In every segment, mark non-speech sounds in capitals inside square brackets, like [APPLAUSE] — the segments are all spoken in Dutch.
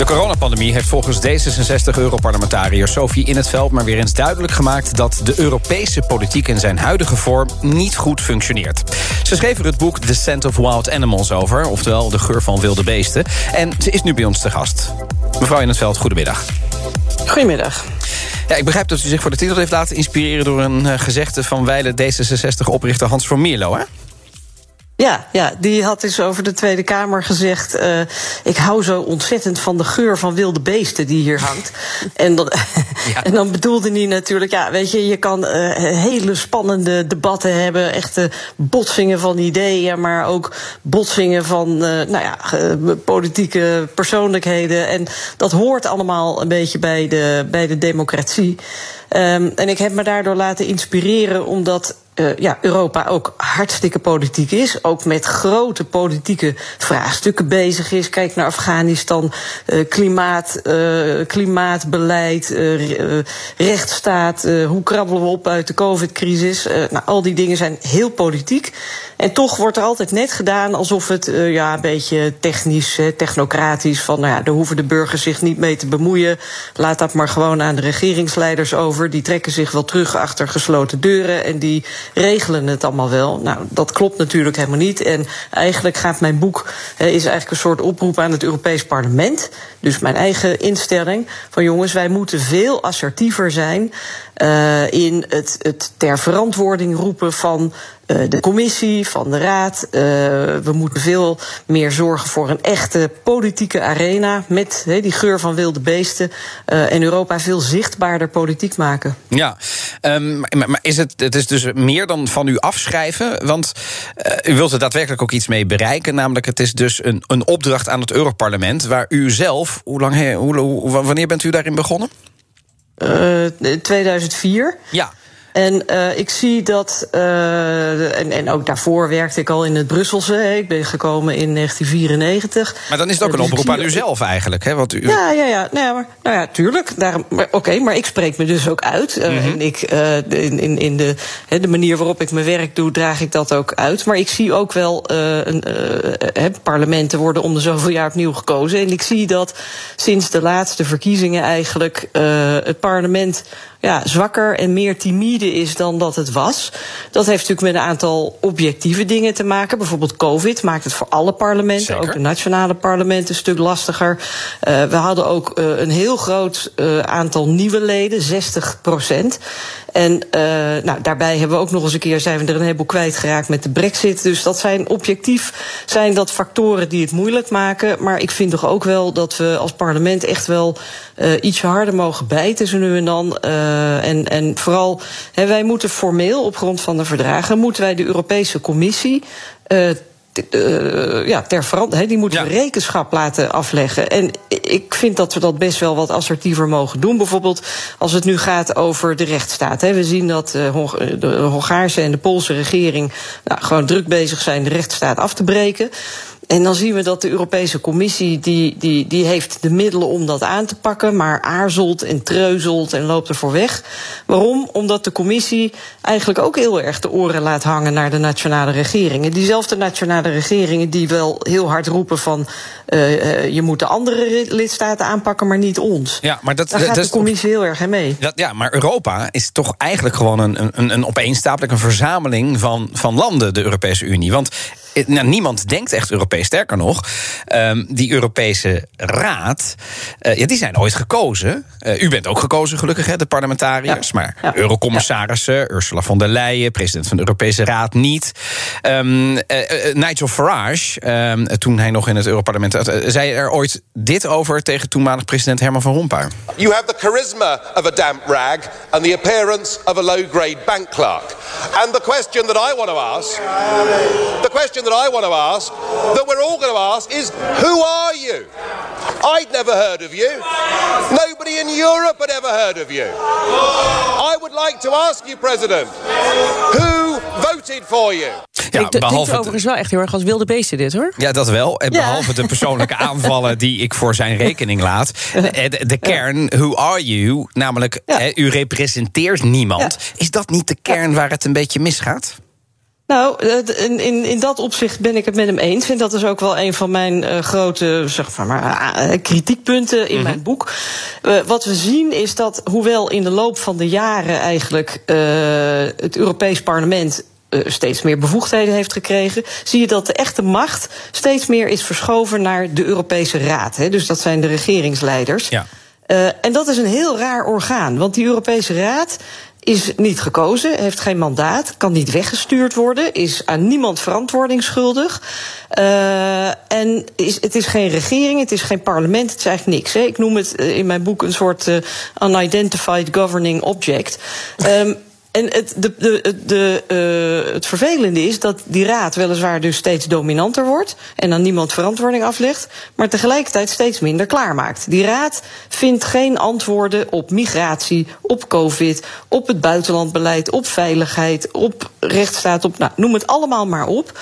De coronapandemie heeft volgens D66-europarlementariër Sophie in het veld maar weer eens duidelijk gemaakt dat de Europese politiek in zijn huidige vorm niet goed functioneert. Ze schreef er het boek The Scent of Wild Animals over, oftewel de geur van wilde beesten. En ze is nu bij ons te gast. Mevrouw in het veld, goedemiddag. Goedemiddag. Ja, ik begrijp dat u zich voor de titel heeft laten inspireren door een uh, gezegde van wijle D66-oprichter Hans van Mierlo, hè? Ja, ja, die had dus over de Tweede Kamer gezegd... Uh, ik hou zo ontzettend van de geur van wilde beesten die hier hangt. [LAUGHS] en, dan, [LAUGHS] ja. en dan bedoelde hij natuurlijk... ja, weet je, je kan uh, hele spannende debatten hebben... echte botsingen van ideeën... maar ook botsingen van uh, nou ja, politieke persoonlijkheden. En dat hoort allemaal een beetje bij de, bij de democratie. Um, en ik heb me daardoor laten inspireren omdat uh, ja, Europa ook hartstikke politiek is. Ook met grote politieke vraagstukken bezig is. Kijk naar Afghanistan, uh, klimaat, uh, klimaatbeleid, rechtsstaat. hoe krabbelen we op uit de COVID-crisis? nou, al die dingen zijn heel politiek. En toch wordt er altijd net gedaan alsof het ja, een beetje technisch, technocratisch... van nou ja, daar hoeven de burgers zich niet mee te bemoeien. Laat dat maar gewoon aan de regeringsleiders over. Die trekken zich wel terug achter gesloten deuren en die regelen het allemaal wel. Nou, dat klopt natuurlijk helemaal niet. En eigenlijk gaat mijn boek is eigenlijk een soort oproep aan het Europees Parlement. Dus mijn eigen instelling van jongens, wij moeten veel assertiever zijn uh, in het, het ter verantwoording roepen van uh, de commissie, van de raad. Uh, we moeten veel meer zorgen voor een echte politieke arena met die geur van wilde beesten. en Europa veel zichtbaarder politiek maken. Ja, um, maar is het, het is dus meer dan van u afschrijven? Want u wilt er daadwerkelijk ook iets mee bereiken. Namelijk, het is dus een, een opdracht aan het Europarlement waar u zelf, hoe lang, hoe, hoe, wanneer bent u daarin begonnen? Uh, 2004. Ja. En uh, ik zie dat, uh, en, en ook daarvoor werkte ik al in het Brusselse. Ik ben gekomen in 1994. Maar dan is het ook een dus oproep aan u zelf eigenlijk, hè? Want u... Ja, ja, ja. Nou ja, maar, nou ja tuurlijk. Oké, okay, maar ik spreek me dus ook uit. Mm -hmm. En ik, in, in, in de, de manier waarop ik mijn werk doe, draag ik dat ook uit. Maar ik zie ook wel, een, parlementen worden om de zoveel jaar opnieuw gekozen. En ik zie dat sinds de laatste verkiezingen eigenlijk het parlement ja, zwakker en meer timide is dan dat het was. Dat heeft natuurlijk met een aantal objectieve dingen te maken. Bijvoorbeeld COVID maakt het voor alle parlementen, Zeker. ook de nationale parlementen, een stuk lastiger. Uh, we hadden ook uh, een heel groot uh, aantal nieuwe leden, 60 procent. En nou, daarbij hebben we ook nog eens een keer zijn we er een heleboel kwijtgeraakt met de brexit. Dus dat zijn objectief zijn dat factoren die het moeilijk maken. Maar ik vind toch ook wel dat we als parlement echt wel uh, iets harder mogen bijten zo nu en dan. Uh, en, en vooral, hè, wij moeten formeel op grond van de verdragen, moeten wij de Europese Commissie uh, uh, ja, ter verant, die moeten ja. rekenschap laten afleggen. En ik vind dat we dat best wel wat assertiever mogen doen. Bijvoorbeeld als het nu gaat over de rechtsstaat. We zien dat de Hongaarse en de Poolse regering nou, gewoon druk bezig zijn de rechtsstaat af te breken. En dan zien we dat de Europese Commissie die, die, die heeft de middelen om dat aan te pakken, maar aarzelt en treuzelt en loopt ervoor weg. Waarom? Omdat de Commissie eigenlijk ook heel erg de oren laat hangen naar de nationale regeringen. Diezelfde nationale regeringen die wel heel hard roepen van uh, uh, je moet de andere lidstaten aanpakken, maar niet ons. Ja, maar dat, Daar gaat dat, de Commissie heel erg in mee. Dat, ja, maar Europa is toch eigenlijk gewoon een, een, een opeenstapeling, een verzameling van, van landen, de Europese Unie. Want nou, niemand denkt echt Europees. Sterker nog, um, die Europese Raad, uh, ja, die zijn ooit gekozen. Uh, u bent ook gekozen, gelukkig, hè, de parlementariërs. Ja. Maar ja. eurocommissarissen, ja. Ursula von der Leyen, president van de Europese Raad, niet. Um, uh, Nigel Farage, um, toen hij nog in het Europarlement zat, zei er ooit dit over tegen toenmalig president Herman van Rompuy. You have the charisma of a damp rag and the appearance of a low-grade bank clerk. And the question that I want to ask, the question that I want to ask, that we're all going to ask, is who are you? I'd never heard of you. Nobody in Europe had ever heard of you. I would like to ask you, President, who voted for you? Ja, ik behalve overigens wel echt heel erg als wilde beesten dit, hoor. Ja, dat wel. En ja. behalve de persoonlijke [LAUGHS] aanvallen die ik voor zijn rekening laat. De, de kern, who are you? Namelijk, ja. u representeert niemand. Is dat niet de kern waar het een beetje misgaat? Nou, in, in, in dat opzicht ben ik het met hem eens. En dat is ook wel een van mijn uh, grote zeg maar, uh, kritiekpunten in mm -hmm. mijn boek. Uh, wat we zien is dat, hoewel in de loop van de jaren eigenlijk het Europees Parlement steeds meer bevoegdheden heeft gekregen, zie je dat de echte macht steeds meer is verschoven naar de Europese Raad. Hè? Dus dat zijn de regeringsleiders. Ja. Uh, en dat is een heel raar orgaan, want die Europese Raad is niet gekozen, heeft geen mandaat, kan niet weggestuurd worden, is aan niemand verantwoording schuldig. Uh, en is, het is geen regering, het is geen parlement, het is eigenlijk niks. Hè. Ik noem het in mijn boek een soort uh, unidentified governing object. Um, En het, de, de, uh, het vervelende is dat die raad weliswaar dus steeds dominanter wordt en dan niemand verantwoording aflegt, maar tegelijkertijd steeds minder klaarmaakt. Die raad vindt geen antwoorden op migratie, op COVID, op het buitenlandbeleid, op veiligheid, op rechtsstaat, op nou, noem het allemaal maar op.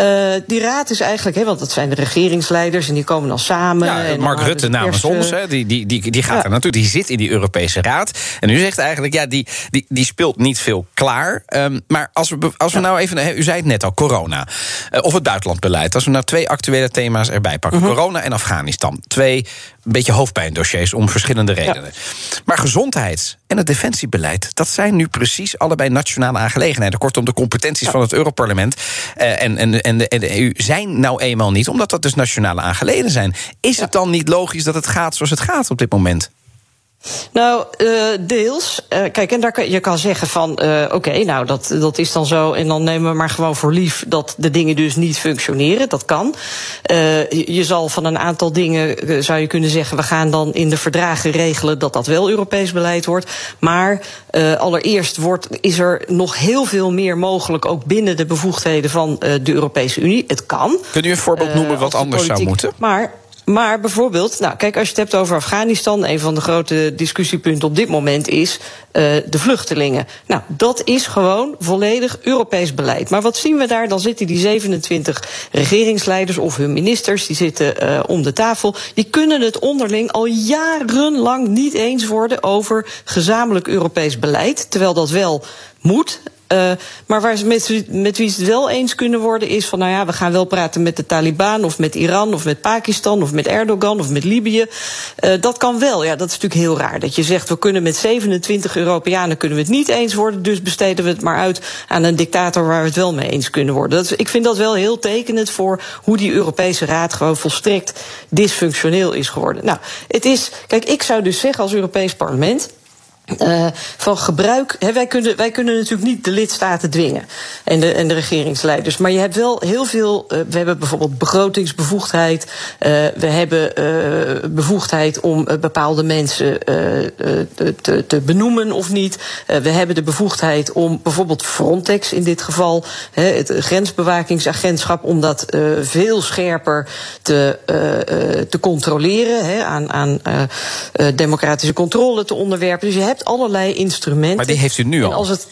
Uh, die raad is eigenlijk, hè, want dat zijn de regeringsleiders en die komen dan samen. Ja, en Mark Rutte namens ons, hè, die, die, die, die gaat ja. er natuurlijk, die zit in die Europese raad. En u zegt eigenlijk, ja, die, die, die speelt niet veel klaar. Um, maar als we, als we nou even, u zei het net al, corona uh, of het buitenlandbeleid. Als we nou twee actuele thema's erbij pakken: uh -huh. corona en Afghanistan. Twee een beetje hoofdpijndossiers om verschillende redenen. Ja. Maar gezondheid en het defensiebeleid, dat zijn nu precies allebei nationale aangelegenheden. Kortom, de competenties ja. van het Europarlement uh, en, en, en, de, en de EU zijn nou eenmaal niet, omdat dat dus nationale aangelegenheden zijn. Is ja. het dan niet logisch dat het gaat zoals het gaat op dit moment? Nou, uh, deels. Uh, kijk, en daar kan, je kan zeggen van, uh, oké, okay, nou, dat, dat is dan zo. En dan nemen we maar gewoon voor lief dat de dingen dus niet functioneren. Dat kan. Je, je, zal van een aantal dingen, zou je kunnen zeggen, we gaan dan in de verdragen regelen dat dat wel Europees beleid wordt. Maar allereerst wordt, is er nog heel veel meer mogelijk, ook binnen de bevoegdheden van de Europese Unie. Het kan. Kun u een voorbeeld noemen wat anders politiek, zou moeten? Maar maar bijvoorbeeld, nou, kijk, als je het hebt over Afghanistan, een van de grote discussiepunten op dit moment is uh, de vluchtelingen. Nou, dat is gewoon volledig Europees beleid. Maar wat zien we daar? Dan zitten die 27 regeringsleiders of hun ministers, die zitten uh, om de tafel. Die kunnen het onderling al jarenlang niet eens worden over gezamenlijk Europees beleid. Terwijl dat wel moet. Uh, maar waar ze met, wie ze het wel eens kunnen worden is van, nou ja, we gaan wel praten met de Taliban of met Iran of met Pakistan of met Erdogan of met Libië. Uh, dat kan wel. Ja, dat is natuurlijk heel raar. Dat je zegt, we kunnen met 27 Europeanen kunnen we het niet eens worden, dus besteden we het maar uit aan een dictator waar we het wel mee eens kunnen worden. Dat ik vind dat wel heel tekenend voor hoe die Europese Raad gewoon volstrekt dysfunctioneel is geworden. Nou, het is, kijk, ik zou dus zeggen als Europees Parlement. Uh, van gebruik. Wij, kunnen, wij kunnen natuurlijk niet de lidstaten dwingen en de, en de regeringsleiders. Maar je hebt wel heel veel. Uh, we hebben bijvoorbeeld begrotingsbevoegdheid. Uh, we hebben bevoegdheid om bepaalde mensen te, te, benoemen of niet. we hebben de bevoegdheid om bijvoorbeeld Frontex in dit geval, he, het grensbewakingsagentschap, om dat veel scherper te, te controleren, aan, aan democratische controle te onderwerpen. Dus je hebt allerlei instrumenten. Maar die heeft u nu al. als het,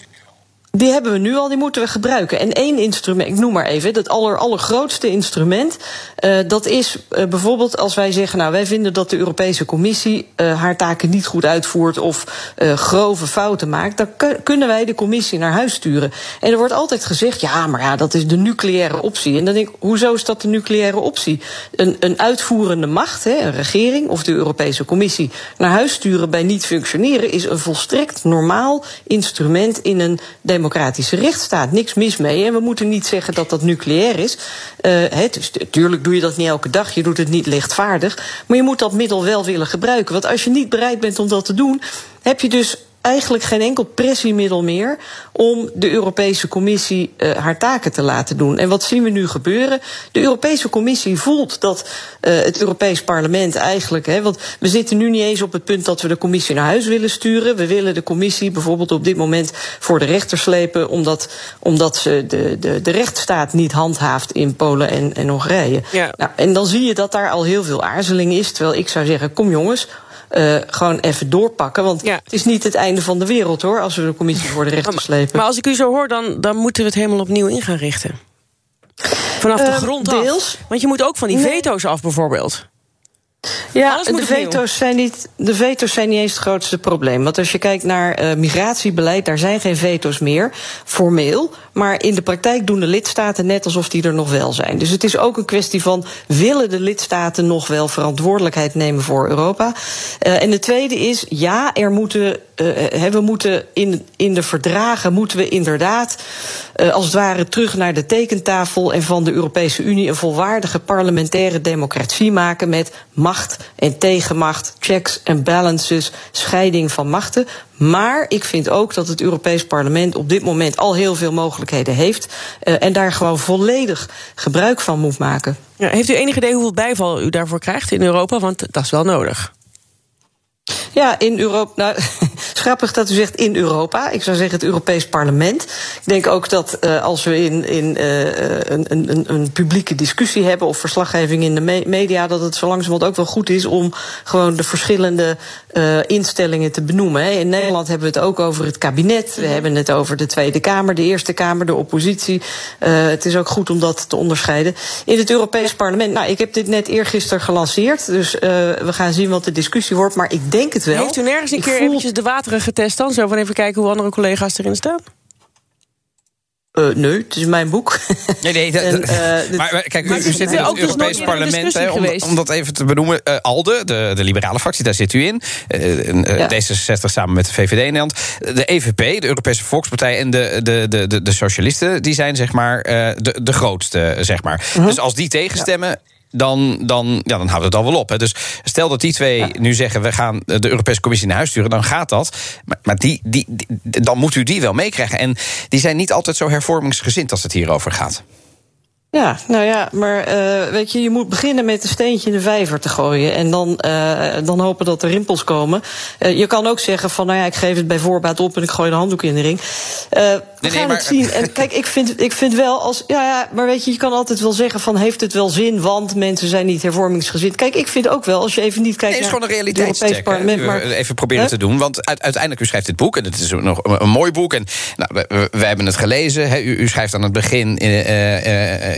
die hebben we nu al, die moeten we gebruiken. En één instrument, ik noem maar even, dat aller, allergrootste instrument, uh, dat is uh, bijvoorbeeld als wij zeggen, nou wij vinden dat de Europese Commissie uh, haar taken niet goed uitvoert of grove fouten maakt, dan kunnen wij de Commissie naar huis sturen. En er wordt altijd gezegd, ja, maar ja, dat is de nucleaire optie. En dan denk ik, hoezo is dat de nucleaire optie? Een, een uitvoerende macht, hè, een regering of de Europese Commissie, naar huis sturen bij niet functioneren, is een volstrekt normaal instrument in een democratie democratische rechtsstaat. Niks mis mee. En we moeten niet zeggen dat dat nucleair is. Uh, dus, doe je dat niet elke dag. Je doet het niet lichtvaardig. Maar je moet dat middel wel willen gebruiken. Want als je niet bereid bent om dat te doen, heb je dus eigenlijk geen enkel pressiemiddel meer om de Europese Commissie uh, haar taken te laten doen. En wat zien we nu gebeuren? De Europese Commissie voelt dat uh, het Europees Parlement eigenlijk, hè, want we zitten nu niet eens op het punt dat we de Commissie naar huis willen sturen. We willen de Commissie bijvoorbeeld op dit moment voor de rechter slepen, omdat, omdat ze de, de, de rechtsstaat niet handhaaft in Polen en, en Hongarije. Ja. Nou, en dan zie je dat daar al heel veel aarzeling is. Terwijl ik zou zeggen, kom jongens, uh, gewoon even doorpakken. Want ja. het is niet het einde van de wereld hoor, als we de commissie voor de rechter slepen. Maar als ik u zo hoor, dan, dan moeten we het helemaal opnieuw in gaan richten. Vanaf de uh, grond deels. af. Want je moet ook van die veto's af bijvoorbeeld. Ja, de veto's, zijn niet, de veto's zijn niet eens het grootste probleem. Want als je kijkt naar uh, migratiebeleid, daar zijn geen veto's meer, formeel. Maar in de praktijk doen de lidstaten net alsof die er nog wel zijn. Dus het is ook een kwestie van, willen de lidstaten nog wel verantwoordelijkheid nemen voor Europa? Uh, en de tweede is, ja, er moeten, uh, we moeten in, in de verdragen, moeten we inderdaad, als het ware, terug naar de tekentafel en van de Europese Unie een volwaardige parlementaire democratie maken met macht en tegenmacht, checks en balances, scheiding van machten. Maar ik vind ook dat het Europees Parlement op dit moment al heel veel mogelijkheden heeft. Uh, en daar gewoon volledig gebruik van moet maken. Ja, heeft u enig idee hoeveel bijval u daarvoor krijgt in Europa? Want dat is wel nodig. Ja, in Europa. Nou, [LAUGHS] grappig dat u zegt in Europa. Ik zou zeggen het Europees Parlement. Ik denk ook dat uh, als we in, in uh, een, een, een, publieke discussie hebben of verslaggeving in de me media, dat het zo langzamerhand ook wel goed is om gewoon de verschillende uh, instellingen te benoemen. Hè. In Nederland hebben we het ook over het kabinet. We hebben het over de Tweede Kamer, de Eerste Kamer, de oppositie. het is ook goed om dat te onderscheiden. In het Europees Parlement, nou, ik heb dit net eergisteren gelanceerd. Dus we gaan zien wat de discussie wordt. Maar ik denk het wel. Heeft u nergens een keer voel... eventjes de water getest dan? Zo van even kijken hoe andere collega's erin staan? Uh, nee, het is mijn boek. Nee, nee. [LAUGHS] Dat, en, uh, maar kijk, u, u zit in het Europees Parlement, hè, om, om, dat even te benoemen. Uh, ALDE, de, de liberale fractie, daar zit u in. Ja. D66 samen met de VVD in Nederland. De EVP, de Europese Volkspartij en de, de, de, de, de Socialisten... die zijn zeg maar de, de grootste, zeg maar. -huh. Dus als die tegenstemmen... Dan, dan, ja, dan houdt het al wel op. Hè. Dus stel dat die twee ja. nu zeggen... we gaan de Europese Commissie naar huis sturen, dan gaat dat. Maar, maar die, die, die, dan moet u die wel meekrijgen. En die zijn niet altijd zo hervormingsgezind als het hierover gaat. Ja, nou ja, maar uh, weet je, je moet beginnen met een steentje in de vijver te gooien. En dan, uh, dan hopen dat er rimpels komen. Uh, je kan ook zeggen van, nou ja, ik geef het bij voorbaat op en ik gooi de handdoek in de ring. we nee, gaan nee, maar... het zien. En kijk, ik vind, ik vind wel als. Ja, ja, maar weet je, je kan altijd wel zeggen van, heeft het wel zin, want mensen zijn niet hervormingsgezind. Kijk, ik vind ook wel, als je even niet kijkt. Nee, het is gewoon een. Parlement, maar, even proberen te doen. Want uiteindelijk, u schrijft dit boek, en het is nog een, mooi boek. En nou, hebben het gelezen. Hè, u, u, schrijft aan het begin.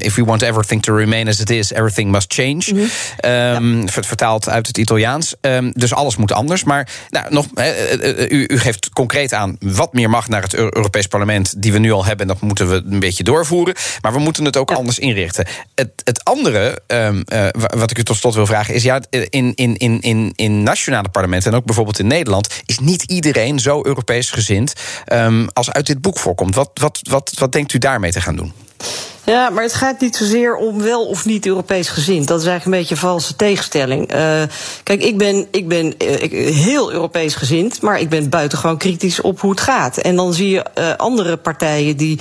If we want everything to remain as it is, everything must change. Mm -hmm. um, ja. Vertaald uit het Italiaans. Um, dus alles moet anders. Maar nou, nog, uh, u, u, geeft concreet aan wat meer macht naar het Europees Parlement, die we nu al hebben. Dat moeten we een beetje doorvoeren. Maar we moeten het ook ja. anders inrichten. Het, het andere, um, uh, wat ik u tot slot wil vragen, is ja, in, in, in, in, in nationale parlementen en ook bijvoorbeeld in Nederland, is niet iedereen zo Europees gezind als uit dit boek voorkomt. Wat, wat, wat, wat denkt u daarmee te gaan doen? Ja, maar het gaat niet zozeer om wel of niet Europees gezind. Dat is eigenlijk een beetje een valse tegenstelling. Uh, kijk, ik ben, ik ben uh, heel Europees gezind, maar ik ben buitengewoon kritisch op hoe het gaat. En dan zie je uh, andere partijen die,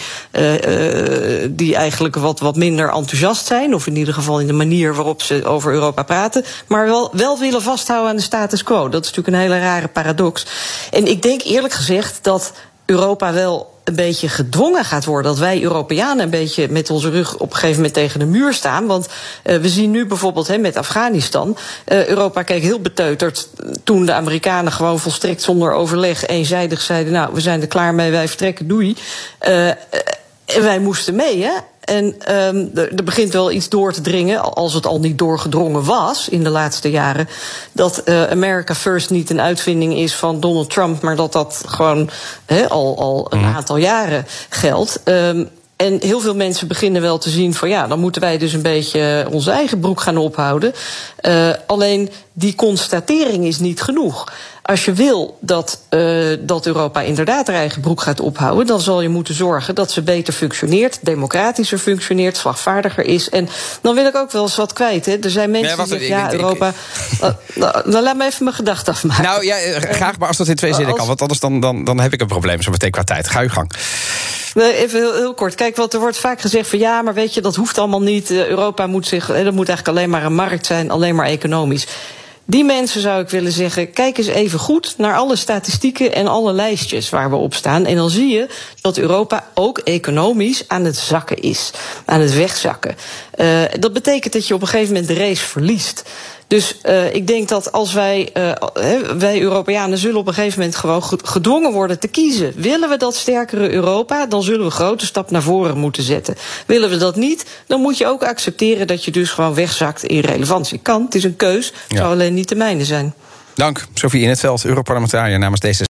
die eigenlijk wat, wat minder enthousiast zijn, of in ieder geval in de manier waarop ze over Europa praten, maar wel, wel willen vasthouden aan de status quo. Dat is natuurlijk een hele rare paradox. En ik denk eerlijk gezegd dat Europa wel een beetje gedwongen gaat worden. Dat wij Europeanen een beetje met onze rug op een gegeven moment tegen de muur staan. Want uh, we zien nu bijvoorbeeld met Afghanistan. Uh, Europa keek heel beteuterd toen de Amerikanen gewoon volstrekt zonder overleg eenzijdig zeiden: Nou, we zijn er klaar mee, wij vertrekken, doei. Uh, en wij moesten mee, hè? En um, er begint wel iets door te dringen, als het al niet doorgedrongen was in de laatste jaren, dat uh, America First niet een uitvinding is van Donald Trump, maar dat dat gewoon he, al, al een mm. aantal jaren geldt. Um, en heel veel mensen beginnen wel te zien van ja, dan moeten wij dus een beetje onze eigen broek gaan ophouden. Uh, alleen die constatering is niet genoeg. Als je wil dat, uh, dat Europa inderdaad haar eigen broek gaat ophouden, dan zal je moeten zorgen dat ze beter functioneert, democratischer functioneert, slagvaardiger is. En dan wil ik ook wel eens wat kwijt. Hè. Er zijn mensen die zeggen, ja, Europa. Uh, nou, dan laat me even mijn gedachten afmaken. Nou ja, graag, maar als dat in twee zinnen kan, want anders dan, dan, dan heb ik een probleem zo meteen qua tijd. Ga je gang. Even heel, kort. Kijk, wat er wordt vaak gezegd van ja, maar weet je, dat hoeft allemaal niet. Europa moet zich, dat moet eigenlijk alleen maar een markt zijn, alleen maar economisch. Die mensen zou ik willen zeggen, kijk eens even goed naar alle statistieken en alle lijstjes waar we op staan. En dan zie je dat Europa ook economisch aan het zakken is, aan het wegzakken. Uh, dat betekent dat je op een gegeven moment de race verliest. Dus uh, ik denk dat als wij, uh, wij Europeanen zullen op een gegeven moment gewoon gedwongen worden te kiezen. Willen we dat sterkere Europa, dan zullen we een grote stap naar voren moeten zetten. Willen we dat niet, dan moet je ook accepteren dat je dus gewoon wegzakt in relevantie. Kan, het is een keus, ja. zou alleen niet de mijne zijn. Dank, Sofie In het Veld, Europarlementariër namens deze.